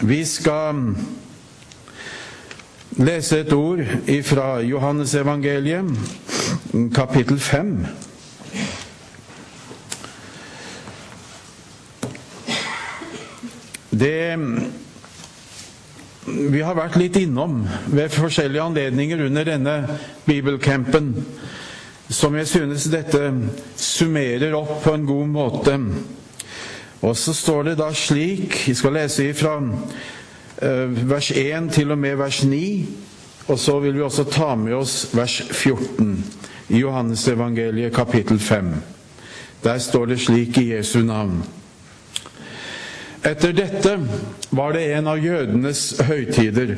Vi skal lese et ord fra Johannesevangeliet, kapittel 5. Det vi har vært litt innom ved forskjellige anledninger under denne bibelcampen, som jeg synes dette summerer opp på en god måte. Og så står det da slik Vi skal lese fra vers 1 til og med vers 9. Og så vil vi også ta med oss vers 14 i Johannesevangeliet kapittel 5. Der står det slik i Jesu navn. Etter dette var det en av jødenes høytider,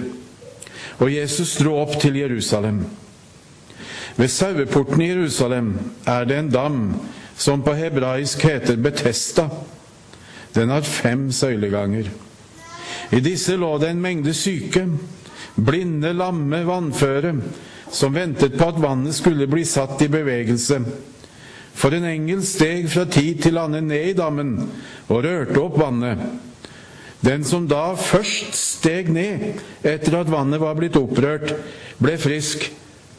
og Jesus dro opp til Jerusalem. Ved saueporten i Jerusalem er det en dam som på hebraisk heter Betesta. Den har fem søyleganger. I disse lå det en mengde syke, blinde, lamme, vannføre, som ventet på at vannet skulle bli satt i bevegelse. For en engel steg fra tid til annen ned i dammen og rørte opp vannet. Den som da først steg ned etter at vannet var blitt opprørt, ble frisk,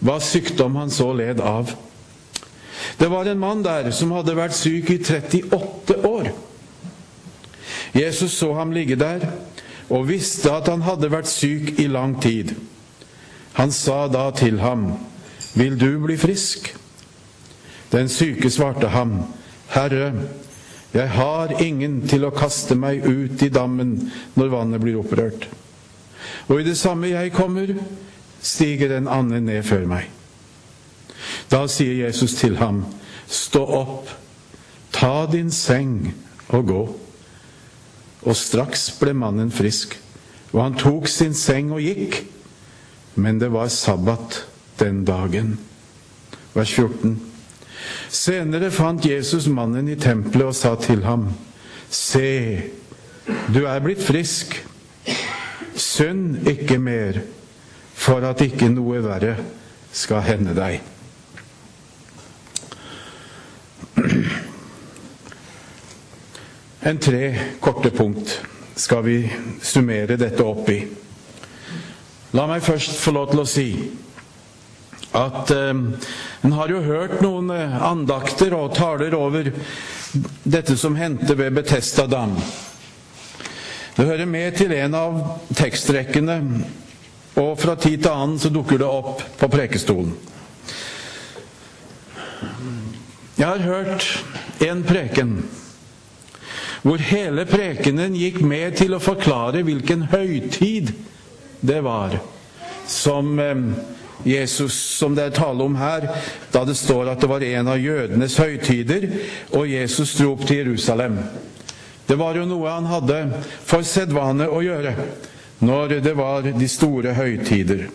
hva sykdom han så led av. Det var en mann der som hadde vært syk i 38 år. Jesus så ham ligge der og visste at han hadde vært syk i lang tid. Han sa da til ham, Vil du bli frisk? Den syke svarte ham, Herre, jeg har ingen til å kaste meg ut i dammen når vannet blir opprørt. Og i det samme jeg kommer, stiger en annen ned før meg. Da sier Jesus til ham, Stå opp, ta din seng og gå. Og straks ble mannen frisk, og han tok sin seng og gikk. Men det var sabbat den dagen. Vers 14. Senere fant Jesus mannen i tempelet og sa til ham, Se, du er blitt frisk. Synd ikke mer, for at ikke noe verre skal hende deg. En tre korte punkt skal vi summere dette opp i. La meg først få lov til å si at eh, en har jo hørt noen eh, andakter og taler over dette som hendte ved Betesta dam. Det hører med til en av tekstrekkene, og fra tid til annen så dukker det opp på prekestolen. Jeg har hørt en preken hvor hele prekenen gikk med til å forklare hvilken høytid det var som eh, Jesus, som det er tale om her, da det står at det var en av jødenes høytider, og Jesus dro opp til Jerusalem. Det var jo noe han hadde for sedvane å gjøre når det var de store høytider.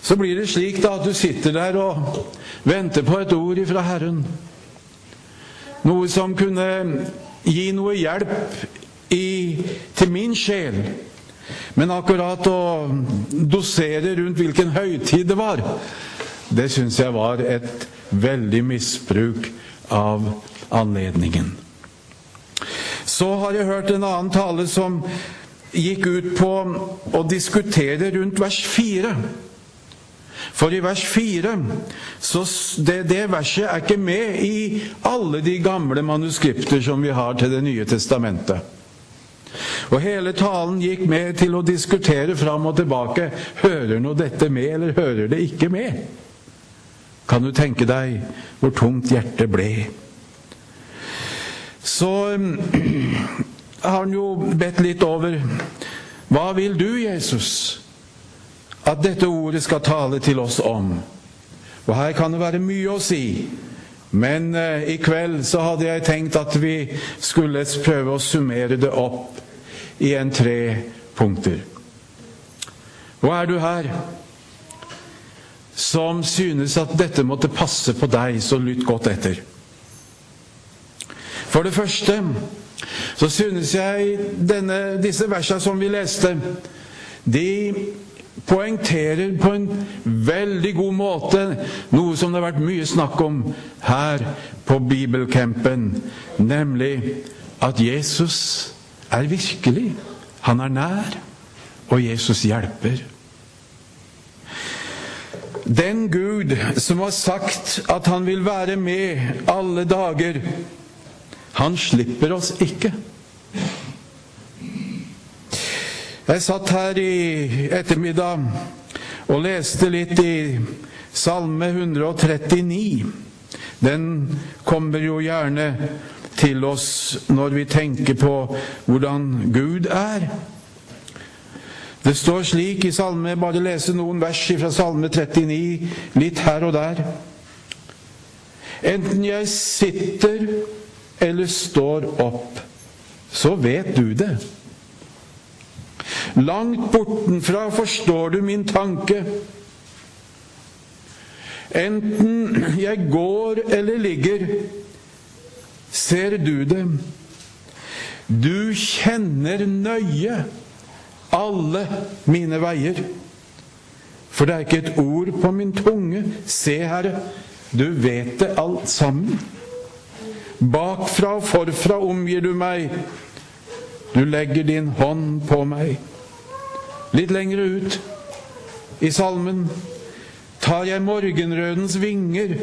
Så blir det slik da at du sitter der og venter på et ord ifra Herren. Noe som kunne gi noe hjelp i, til min sjel men akkurat å dosere rundt hvilken høytid det var, det syns jeg var et veldig misbruk av anledningen. Så har jeg hørt en annen tale som gikk ut på å diskutere rundt vers 4. For i vers 4 så det, det verset er ikke med i alle de gamle manuskripter som vi har til Det nye testamentet. Og hele talen gikk med til å diskutere fram og tilbake. Hører nå dette med, eller hører det ikke med? Kan du tenke deg hvor tungt hjertet ble? Så har han jo bedt litt over Hva vil du, Jesus, at dette ordet skal tale til oss om? Og her kan det være mye å si. Men eh, i kveld så hadde jeg tenkt at vi skulle prøve å summere det opp i en tre punkter. Og er du her som synes at dette måtte passe på deg, så lytt godt etter. For det første så synes jeg denne, disse versene som vi leste, de poengterer på en veldig god måte noe som det har vært mye snakk om her på bibelcampen, nemlig at Jesus er virkelig. Han er nær, og Jesus hjelper. Den Gud som har sagt at han vil være med alle dager, han slipper oss ikke. Jeg satt her i ettermiddag og leste litt i Salme 139. Den kommer jo gjerne til oss når vi tenker på hvordan Gud er. Det står slik i salme, bare lese noen vers fra Salme 39, litt her og der. Enten jeg sitter eller står opp, så vet du det. Langt bortenfra forstår du min tanke. Enten jeg går eller ligger, ser du det. Du kjenner nøye alle mine veier. For det er ikke et ord på min tunge. Se, Herre, du vet det alt sammen. Bakfra og forfra omgir du meg. Du legger din hånd på meg. Litt lengre ut i salmen tar jeg morgenrødens vinger,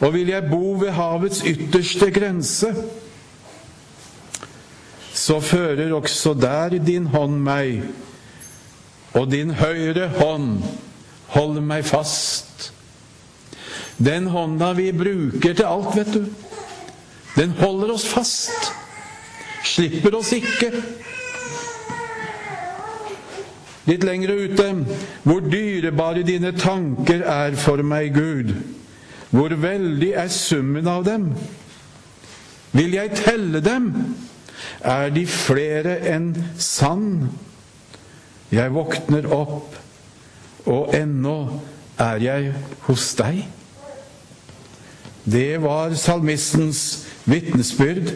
og vil jeg bo ved havets ytterste grense så fører også der din hånd meg, og din høyre hånd holder meg fast. Den hånda vi bruker til alt, vet du, den holder oss fast. Slipper oss ikke. Litt lengre ute Hvor dyrebare dine tanker er for meg, Gud. Hvor veldig er summen av dem. Vil jeg telle dem? er de flere enn sand. Jeg våkner opp, og ennå er jeg hos deg. Det var salmistens vitnesbyrd.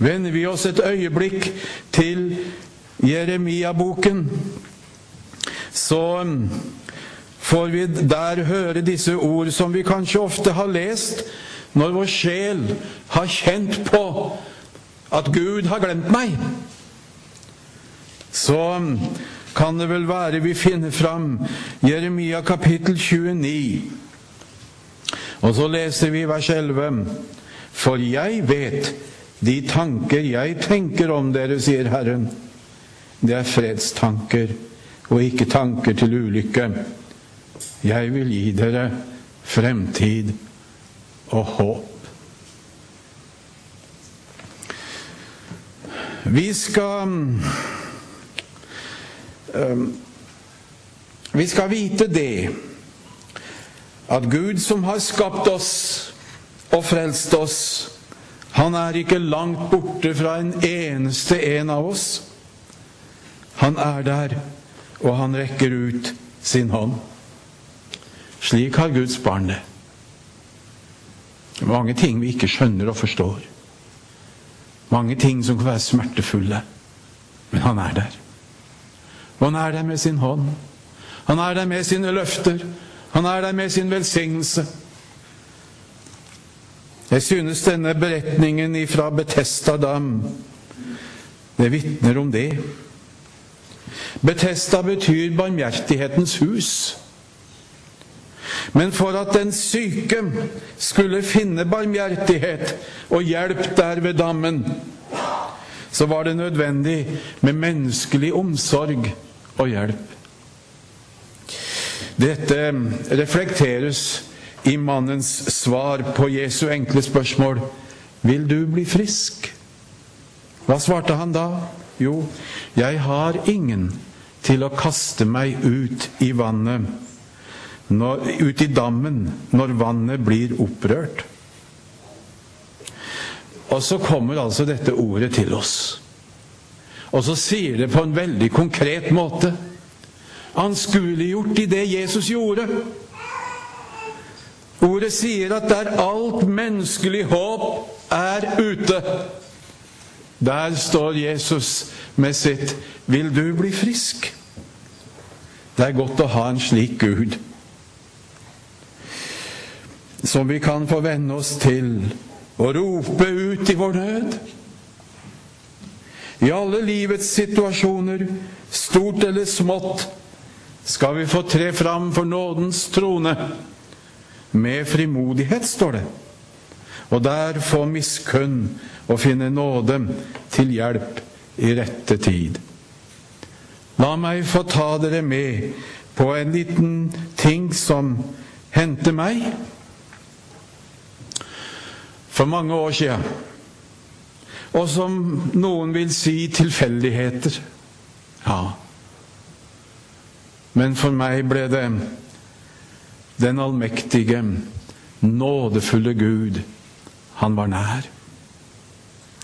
Vender vi oss et øyeblikk til Jeremia-boken, så får vi der høre disse ord som vi kanskje ofte har lest når vår sjel har kjent på at Gud har glemt meg, så kan det vel være vi finner fram Jeremia kapittel 29. Og så leser vi vers 11. For jeg vet de tanker jeg tenker om dere, sier Herren. Det er fredstanker og ikke tanker til ulykke. Jeg vil gi dere fremtid og håp. Vi skal um, Vi skal vite det at Gud som har skapt oss og frelst oss, han er ikke langt borte fra en eneste en av oss. Han er der, og han rekker ut sin hånd. Slik har Guds barn det. Mange ting vi ikke skjønner og forstår. Mange ting som kan være smertefulle. Men han er der. Og han er der med sin hånd. Han er der med sine løfter. Han er der med sin velsignelse. Jeg synes denne beretningen ifra Betesta dam det vitner om det. Betesta betyr barmhjertighetens hus. Men for at den syke skulle finne barmhjertighet og hjelp der ved dammen, så var det nødvendig med menneskelig omsorg og hjelp. Dette reflekteres i mannens svar på Jesu enkle spørsmål Vil du bli frisk? Hva svarte han da? Jo, jeg har ingen til å kaste meg ut i vannet når, ut i dammen når vannet blir opprørt. Og så kommer altså dette ordet til oss. Og så sier det på en veldig konkret måte. Anskueliggjort i det Jesus gjorde. Ordet sier at der alt menneskelig håp er ute, der står Jesus med sitt 'Vil du bli frisk?' Det er godt å ha en slik Gud som vi kan få venne oss til og rope ut i vår nød. I alle livets situasjoner, stort eller smått, skal vi få tre fram for nådens trone. Med frimodighet, står det. Og der få miskunn og finne nåde til hjelp i rette tid. La meg få ta dere med på en liten ting som hendte meg for mange år siden, og som noen vil si tilfeldigheter. Ja. Men for meg ble det den allmektige, nådefulle Gud. Han var nær.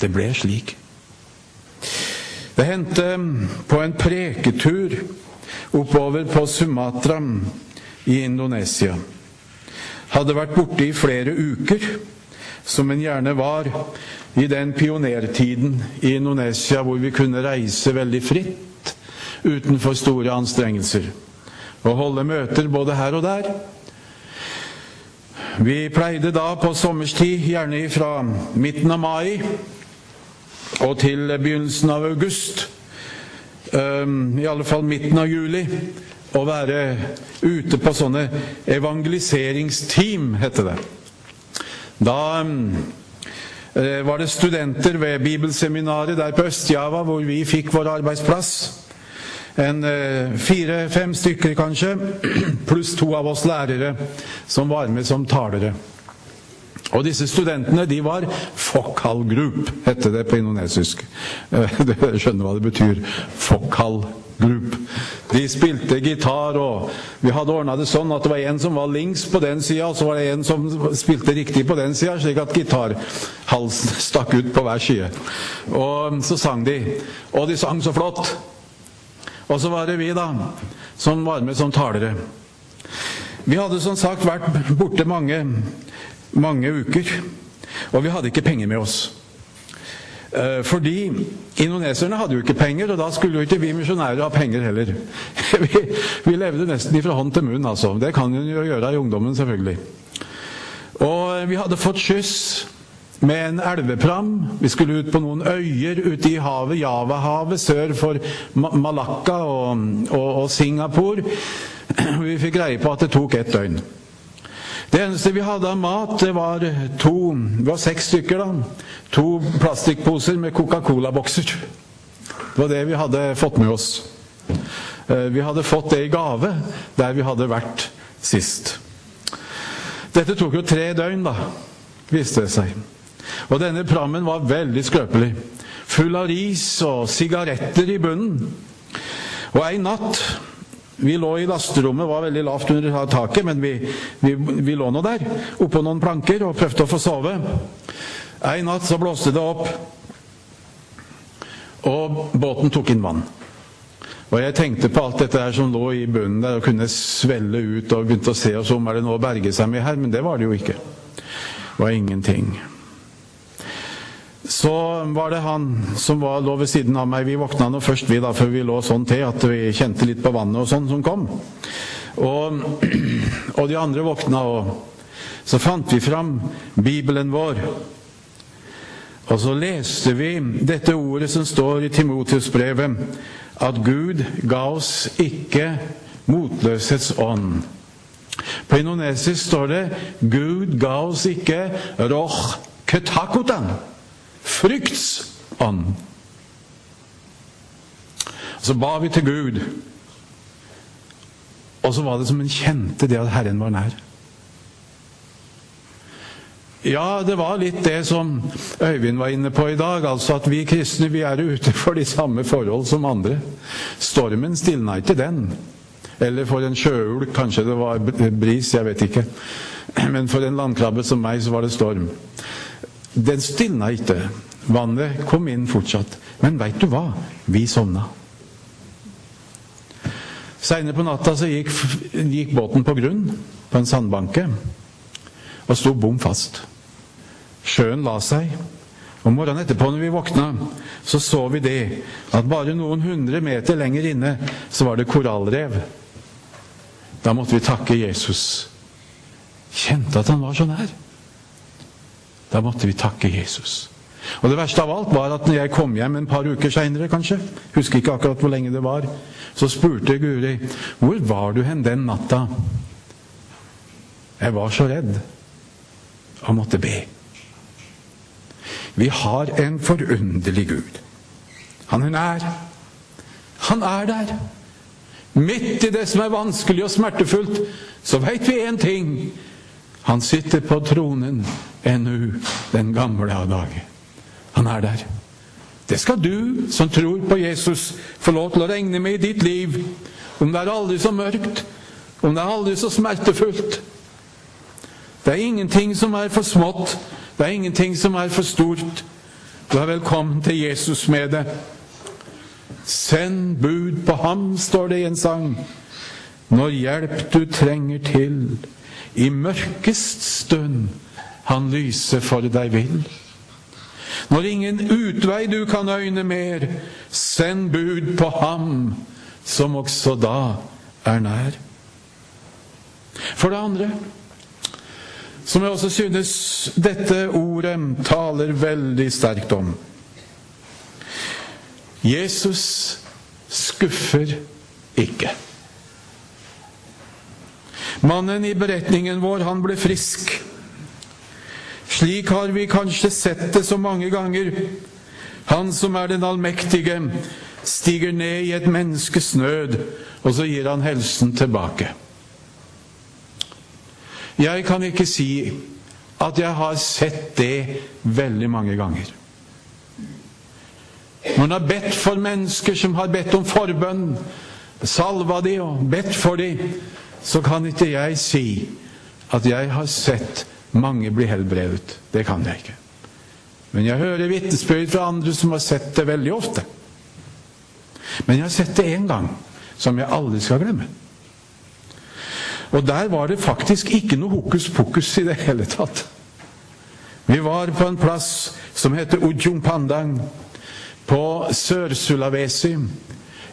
Det ble slik. Det hendte på en preketur oppover på Sumatra i Indonesia. Hadde vært borte i flere uker, som en gjerne var i den pionertiden i Indonesia hvor vi kunne reise veldig fritt utenfor store anstrengelser og holde møter både her og der. Vi pleide da på sommerstid, gjerne fra midten av mai og til begynnelsen av august, i alle fall midten av juli, å være ute på sånne evangeliseringsteam, heter det. Da var det studenter ved bibelseminaret der på Øst-Java hvor vi fikk vår arbeidsplass. En fire-fem stykker, kanskje, pluss to av oss lærere som var med som talere. Og disse studentene de var Fokhal Group, heter det på indonesisk. Dere skjønner hva det betyr. Fokhal Group. De spilte gitar, og vi hadde ordna det sånn at det var en som var links på den sida, og så var det en som spilte riktig på den sida, slik at gitarhalsen stakk ut på hver side. Og så sang de. Og de sang så flott. Og så var det vi, da, som var med som talere. Vi hadde som sagt vært borte mange mange uker. Og vi hadde ikke penger med oss. Fordi indoneserne hadde jo ikke penger, og da skulle jo ikke vi misjonærer ha penger heller. Vi, vi levde nesten fra hånd til munn, altså. Det kan en jo gjøre i ungdommen, selvfølgelig. Og vi hadde fått skyss med en elvepram. Vi skulle ut på noen øyer ute i havet, Javahavet, sør for Malakka og, og, og Singapore. Vi fikk greie på at det tok ett døgn. Det eneste vi hadde av mat, det var to Det var seks stykker, da. To plastikkposer med Coca-Cola-bokser. Det var det vi hadde fått med oss. Vi hadde fått det i gave der vi hadde vært sist. Dette tok jo tre døgn, da, viste det seg. Og denne prammen var veldig skrøpelig. Full av ris og sigaretter i bunnen. Og ei natt vi lå i lasterommet, var veldig lavt under taket, men vi, vi, vi lå nå der, oppå noen planker, og prøvde å få sove. En natt så blåste det opp, og båten tok inn vann. Og jeg tenkte på alt dette her som lå i bunnen der og kunne svelle ut, og begynte å se oss om er det noe å berge seg med her, men det var det jo ikke. Det var ingenting. Så var det han som var, lå ved siden av meg. Vi våkna nå først, vi da, før vi lå sånn til at vi kjente litt på vannet og sånn som kom. Og, og de andre våkna, og så fant vi fram Bibelen vår. Og så leste vi dette ordet som står i Timotius-brevet, at Gud ga oss ikke motløshetsånd. På indonesisk står det 'Gud ga oss ikke roch ketakutan' fryktsånd. Så ba vi til Gud, og så var det som en kjente det at Herren var nær. Ja, det var litt det som Øyvind var inne på i dag, altså at vi kristne vi er ute for de samme forhold som andre. Stormen stilna ikke den. Eller for en sjøulk, kanskje det var bris, jeg vet ikke. Men for en landkrabbe som meg, så var det storm. Den stilna ikke. Vannet kom inn fortsatt. Men veit du hva? Vi sovna. Seinere på natta så gikk, gikk, båten på grunn på en sandbanke og sto bom fast. Sjøen la seg. Om morgenen etterpå når vi våkna, så så vi det at bare noen hundre meter lenger inne så var det korallrev. Da måtte vi takke Jesus. Kjente at han var så nær. Da måtte vi takke Jesus. Og det verste av alt var at når jeg kom hjem en par uker seinere, kanskje, husker ikke akkurat hvor lenge det var, så spurte Guri hvor var du hen den natta? Jeg var så redd og måtte be. Vi har en forunderlig Gud. Han er nær. Han er der. Midt i det som er vanskelig og smertefullt, så veit vi én ting. Han sitter på tronen ennå den gamle av dager. Han er der. Det skal du som tror på Jesus, få lov til å regne med i ditt liv. Om det er aldri så mørkt, om det er aldri så smertefullt. Det er ingenting som er for smått, det er ingenting som er for stort. Du er velkommen til Jesus med det. Send bud på ham, står det i en sang. Når hjelp du trenger til, i mørkest stund han lyse for deg vil. Når ingen utvei du kan øyne mer, send bud på ham, som også da er nær. For det andre, som jeg også synes dette ordet taler veldig sterkt om Jesus skuffer ikke. Mannen i beretningen vår, han ble frisk. Slik har vi kanskje sett det så mange ganger. Han som er den allmektige, stiger ned i et menneskes nød, og så gir han helsen tilbake. Jeg kan ikke si at jeg har sett det veldig mange ganger. Han har bedt for mennesker som har bedt om forbønn, salva de og bedt for de, så kan ikke jeg si at jeg har sett mange blir helbredet. Det kan jeg ikke. Men jeg hører vitnesbyrd fra andre som har sett det veldig ofte. Men jeg har sett det én gang, som jeg aldri skal glemme. Og der var det faktisk ikke noe hokus pokus i det hele tatt. Vi var på en plass som heter Ujung Pandang på Sør-Sulawesi.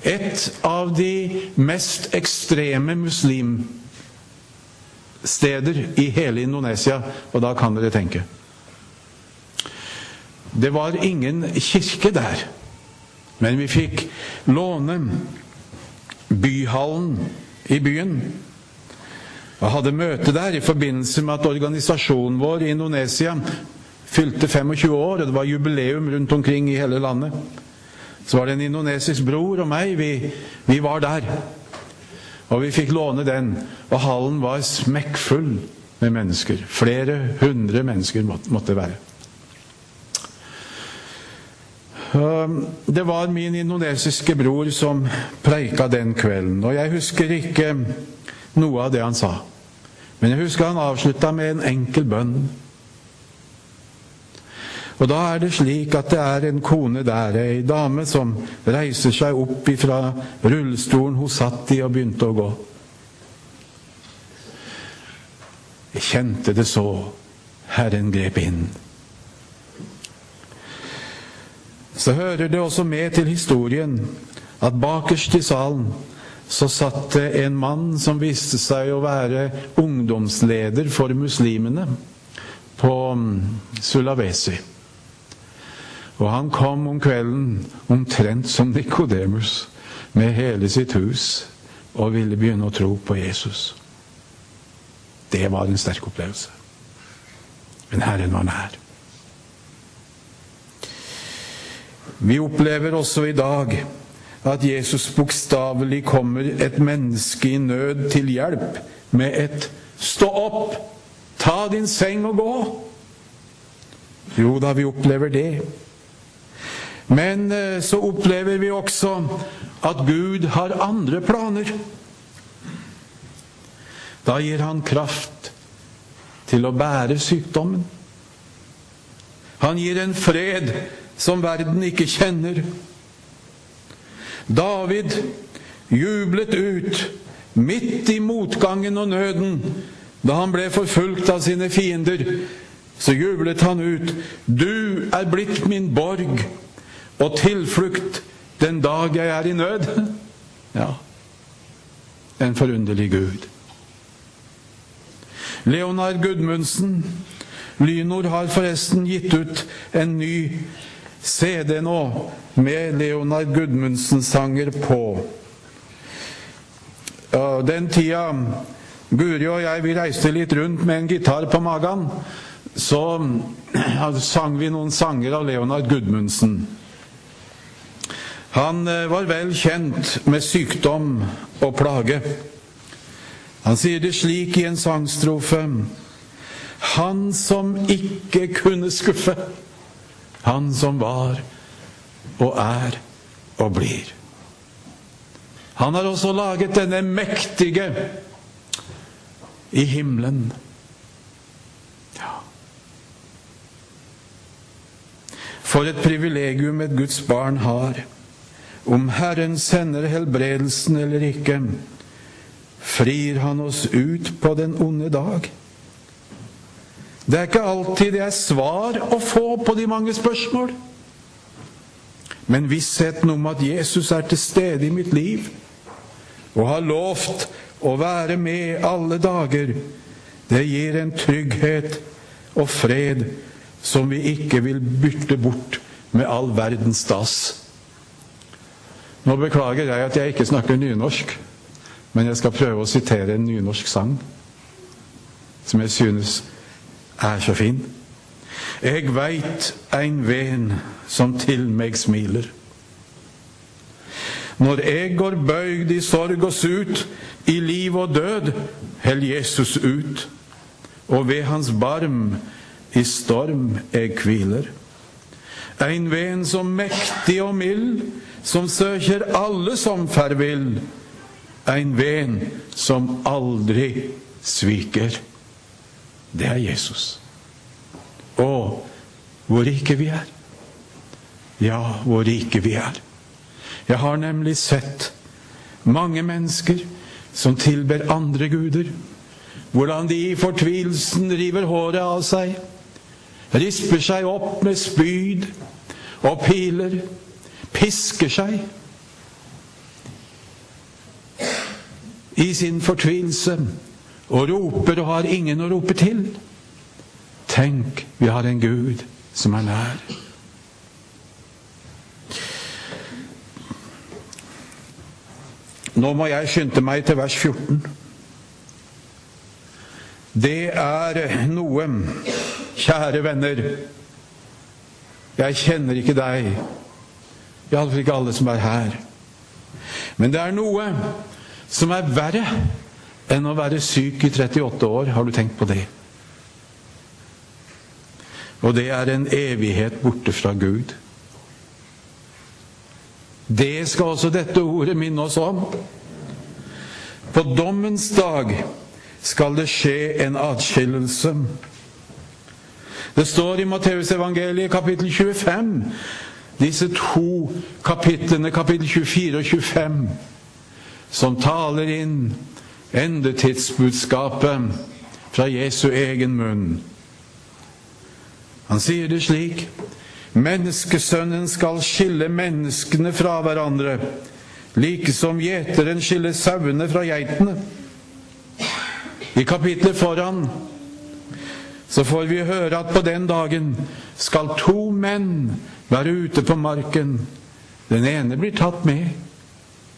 Et av de mest ekstreme muslimsteder i hele Indonesia, og da kan dere tenke. Det var ingen kirke der, men vi fikk låne byhallen i byen. Og hadde møte der i forbindelse med at organisasjonen vår i Indonesia fylte 25 år, og det var jubileum rundt omkring i hele landet. Så var det en indonesisk bror og meg. Vi, vi var der. Og vi fikk låne den. Og hallen var smekkfull med mennesker. Flere hundre mennesker måtte det være. Det var min indonesiske bror som preika den kvelden. Og jeg husker ikke noe av det han sa. Men jeg husker han avslutta med en enkel bønn. Og da er det slik at det er en kone der, ei dame, som reiser seg opp ifra rullestolen hun satt i, og begynte å gå. Jeg kjente det så. Herren grep inn. Så hører det også med til historien at bakerst i salen så satt det en mann som viste seg å være ungdomsleder for muslimene på Sulawesi. Og han kom om kvelden omtrent som Nikodemus med hele sitt hus og ville begynne å tro på Jesus. Det var en sterk opplevelse. Men Herren var nær. Vi opplever også i dag at Jesus bokstavelig kommer et menneske i nød til hjelp med et 'stå opp, ta din seng og gå'. Jo da, vi opplever det. Men eh, så opplever vi også at Gud har andre planer. Da gir han kraft til å bære sykdommen. Han gir en fred som verden ikke kjenner. David jublet ut midt i motgangen og nøden da han ble forfulgt av sine fiender. Så jublet han ut 'Du er blitt min borg' og tilflukt den dag jeg er i nød. Ja, en forunderlig Gud. Leonard Gudmundsen Lynor har forresten gitt ut en ny CD nå med Leonard Gudmundsen-sanger på. Den tida Guri og jeg vi reiste litt rundt med en gitar på magen, så sang vi noen sanger av Leonard Gudmundsen. Han eh, var vel kjent med sykdom og plage. Han sier det slik i en sangstrofe Han som ikke kunne skuffe, han som var og er og blir. Han har også laget denne mektige i himmelen. Ja. For et privilegium et Guds barn har. Om Herren sender helbredelsen eller ikke, frir Han oss ut på den onde dag. Det er ikke alltid det er svar å få på de mange spørsmål. Men vissheten om at Jesus er til stede i mitt liv og har lovt å være med alle dager, det gir en trygghet og fred som vi ikke vil bytte bort med all verdens stas. Nå beklager jeg at jeg ikke snakker nynorsk, men jeg skal prøve å sitere en nynorsk sang som jeg synes er så fin. Eg veit ein ven som til meg smiler. Når eg går bøygd i sorg og sut, i liv og død, held Jesus ut, og ved hans barm i storm eg kviler. Ein ven som mektig og mild, som søker alle som fer En Ein ven som aldri sviker. Det er Jesus. Og hvor rike vi er. Ja, hvor rike vi er. Jeg har nemlig sett mange mennesker som tilber andre guder. Hvordan de i fortvilelsen river håret av seg, risper seg opp med spyd og piler, pisker seg i sin fortvilelse og roper og har ingen å rope til. Tenk, vi har en Gud som er nær. Nå må jeg skynde meg til vers 14. Det er noe, kjære venner Jeg kjenner ikke deg, iallfall ikke alle som er her. Men det er noe som er verre enn å være syk i 38 år. Har du tenkt på det? Og det er en evighet borte fra Gud. Det skal også dette ordet minne oss om. På dommens dag skal det skje en atskillelse. Det står i Matteusevangeliet kapittel 25, disse to kapitlene, kapittel 24 og 25, som taler inn endetidsbudskapet fra Jesu egen munn. Han sier det slik Menneskesønnen skal skille menneskene fra hverandre, like som gjeteren skiller sauene fra geitene. I kapitlet foran så får vi høre at på den dagen skal to menn være ute på marken. Den ene blir tatt med,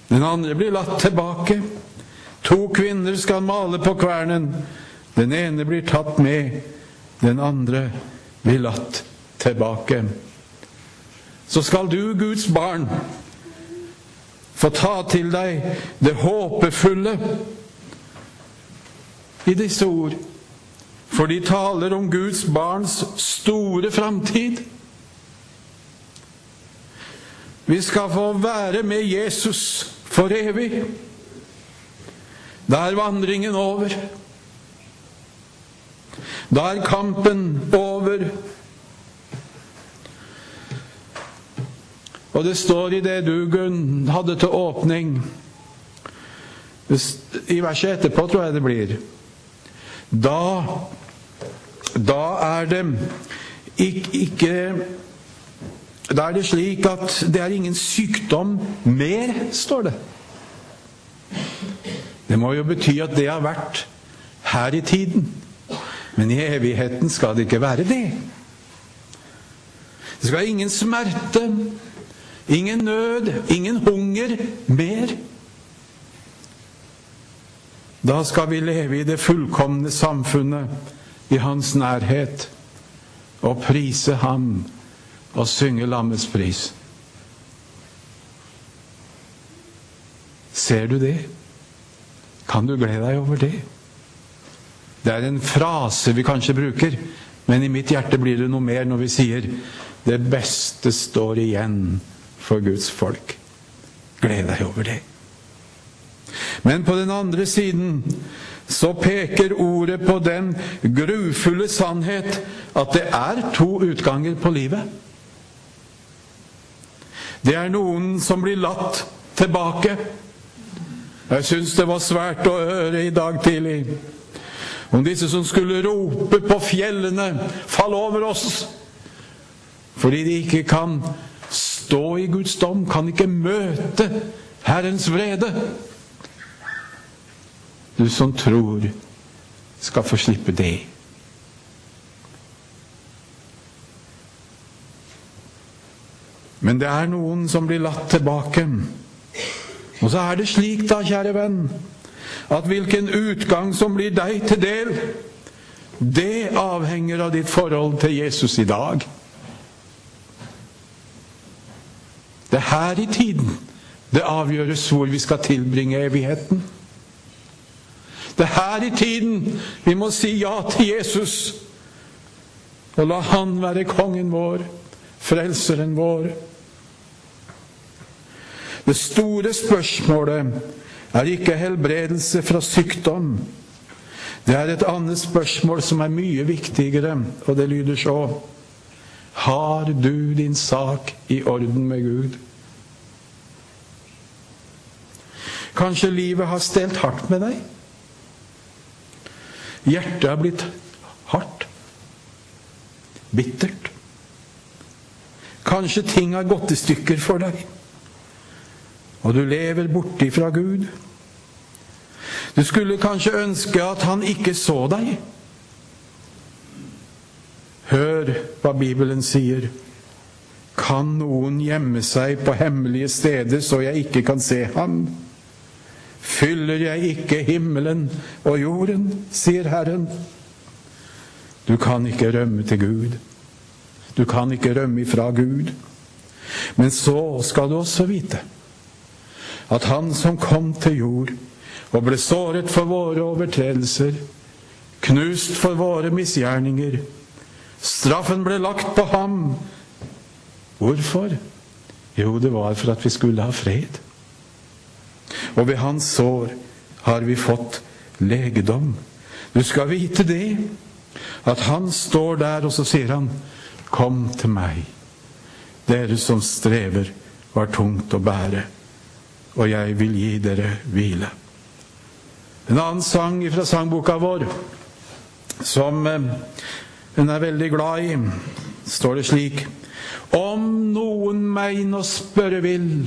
den andre blir latt tilbake. To kvinner skal male på kvernen. Den ene blir tatt med, den andre blir latt tilbake så skal du, Guds barn, få ta til deg det håpefulle i disse ord. For de taler om Guds barns store framtid. Vi skal få være med Jesus for evig. Da er vandringen over. Da er kampen over. Og det står i det du, Gunn, hadde til åpning I verset etterpå, tror jeg det blir. Da Da er det ikke, ikke Da er det slik at det er ingen sykdom mer, står det. Det må jo bety at det har vært her i tiden. Men i evigheten skal det ikke være det. Det skal ingen smerte, ingen nød, ingen hunger mer. Da skal vi leve i det fullkomne samfunnet, i Hans nærhet, og prise Ham og synge lammets pris. Ser du det? Kan du glede deg over det? Det er en frase vi kanskje bruker, men i mitt hjerte blir det noe mer når vi sier 'Det beste står igjen for Guds folk'. Gled deg over det. Men på den andre siden så peker ordet på den grufulle sannhet at det er to utganger på livet. Det er noen som blir latt tilbake. Jeg syns det var svært å høre i dag tidlig om disse som skulle rope på fjellene 'Fall over oss!' fordi de ikke kan stå i Guds dom, kan ikke møte Herrens vrede. Du som tror, skal få slippe det. Men det er noen som blir latt tilbake. Og så er det slik, da, kjære venn, at hvilken utgang som blir deg til del, det avhenger av ditt forhold til Jesus i dag. Det er her i tiden det avgjøres hvor vi skal tilbringe evigheten. Det er her i tiden vi må si ja til Jesus og la Han være kongen vår, frelseren vår. Det store spørsmålet er ikke helbredelse fra sykdom. Det er et annet spørsmål som er mye viktigere, og det lyder så Har du din sak i orden med Gud? Kanskje livet har stelt hardt med deg? Hjertet har blitt hardt. Bittert. Kanskje ting har gått i stykker for deg, og du lever borte fra Gud. Du skulle kanskje ønske at han ikke så deg. Hør hva Bibelen sier. Kan noen gjemme seg på hemmelige steder så jeg ikke kan se ham? Fyller jeg ikke himmelen og jorden, sier Herren. Du kan ikke rømme til Gud. Du kan ikke rømme ifra Gud. Men så skal du også vite at Han som kom til jord og ble såret for våre overtredelser, knust for våre misgjerninger, straffen ble lagt på ham. Hvorfor? Jo, det var for at vi skulle ha fred og ved hans sår har vi fått legedom. Du skal vite det, at han står der, og så sier han, Kom til meg, dere som strever har tungt å bære, og jeg vil gi dere hvile. En annen sang fra sangboka vår, som eh, hun er veldig glad i, står det slik Om noen meg nå spørre vil,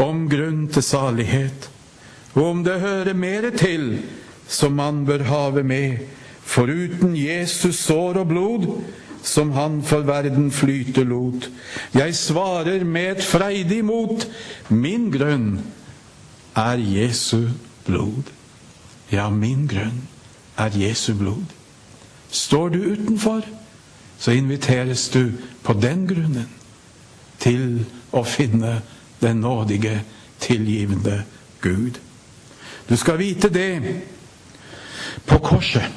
om grunn til salighet, og om det hører mere til som man bør have med, foruten Jesus sår og blod, som han for verden flyte lot. Jeg svarer med et freidig mot, min grunn er Jesu blod. Ja, min grunn er Jesu blod. Står du utenfor, så inviteres du på den grunnen til å finne den nådige, tilgivende Gud. Du skal vite det. På korset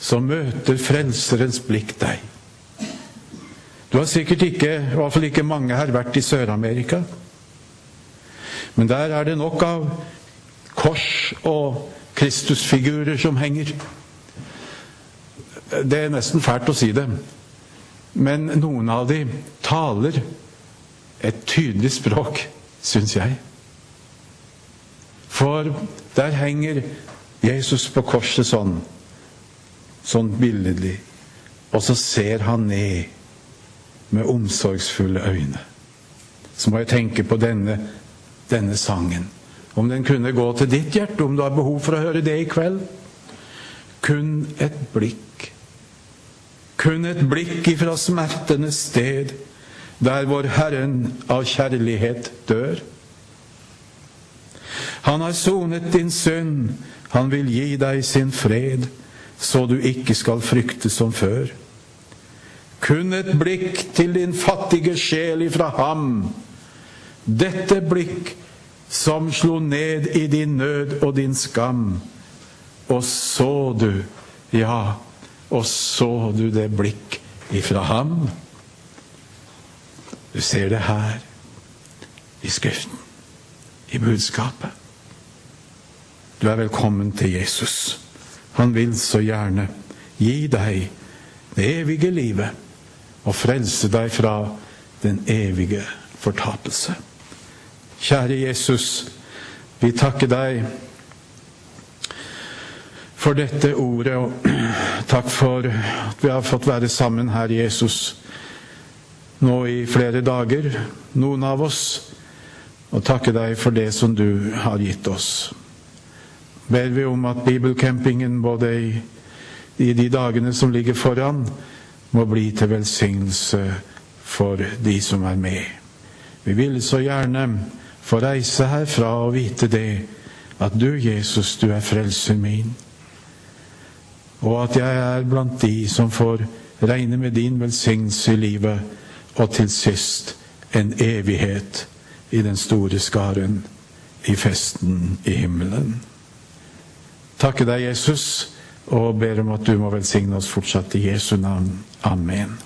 så møter Frelserens blikk deg. Du har sikkert ikke, i hvert fall ikke mange her, vært i Sør-Amerika. Men der er det nok av kors og Kristusfigurer som henger. Det er nesten fælt å si det, men noen av dem taler et tydelig språk, syns jeg. For der henger Jesus på korset sånn, sånn billedlig, og så ser han ned med omsorgsfulle øyne. Så må jeg tenke på denne, denne sangen. Om den kunne gå til ditt hjerte, om du har behov for å høre det i kveld. kun et blikk. Kun et blikk ifra smertenes sted, der vår Herren av kjærlighet dør. Han har sonet din synd, han vil gi deg sin fred, så du ikke skal frykte som før. Kun et blikk til din fattige sjel ifra ham. Dette blikk som slo ned i din nød og din skam. Og så du, ja, og så du det blikk ifra ham. Du ser det her i Skriften, i budskapet. Du er velkommen til Jesus. Han vil så gjerne gi deg det evige livet og frelse deg fra den evige fortapelse. Kjære Jesus, vi takker deg for dette ordet, og takk for at vi har fått være sammen her, Jesus, nå i flere dager, noen av oss, og takke deg for det som du har gitt oss. Ber vi om at bibelcampingen både i, i de dagene som ligger foran, må bli til velsignelse for de som er med. Vi vil så gjerne få reise herfra og vite det, at du, Jesus, du er frelsen min, og at jeg er blant de som får regne med din velsignelse i livet, og til sist en evighet i den store skaren, i festen i himmelen. Takke deg, Jesus, og ber om at du må velsigne oss fortsatt i Jesu navn. Amen.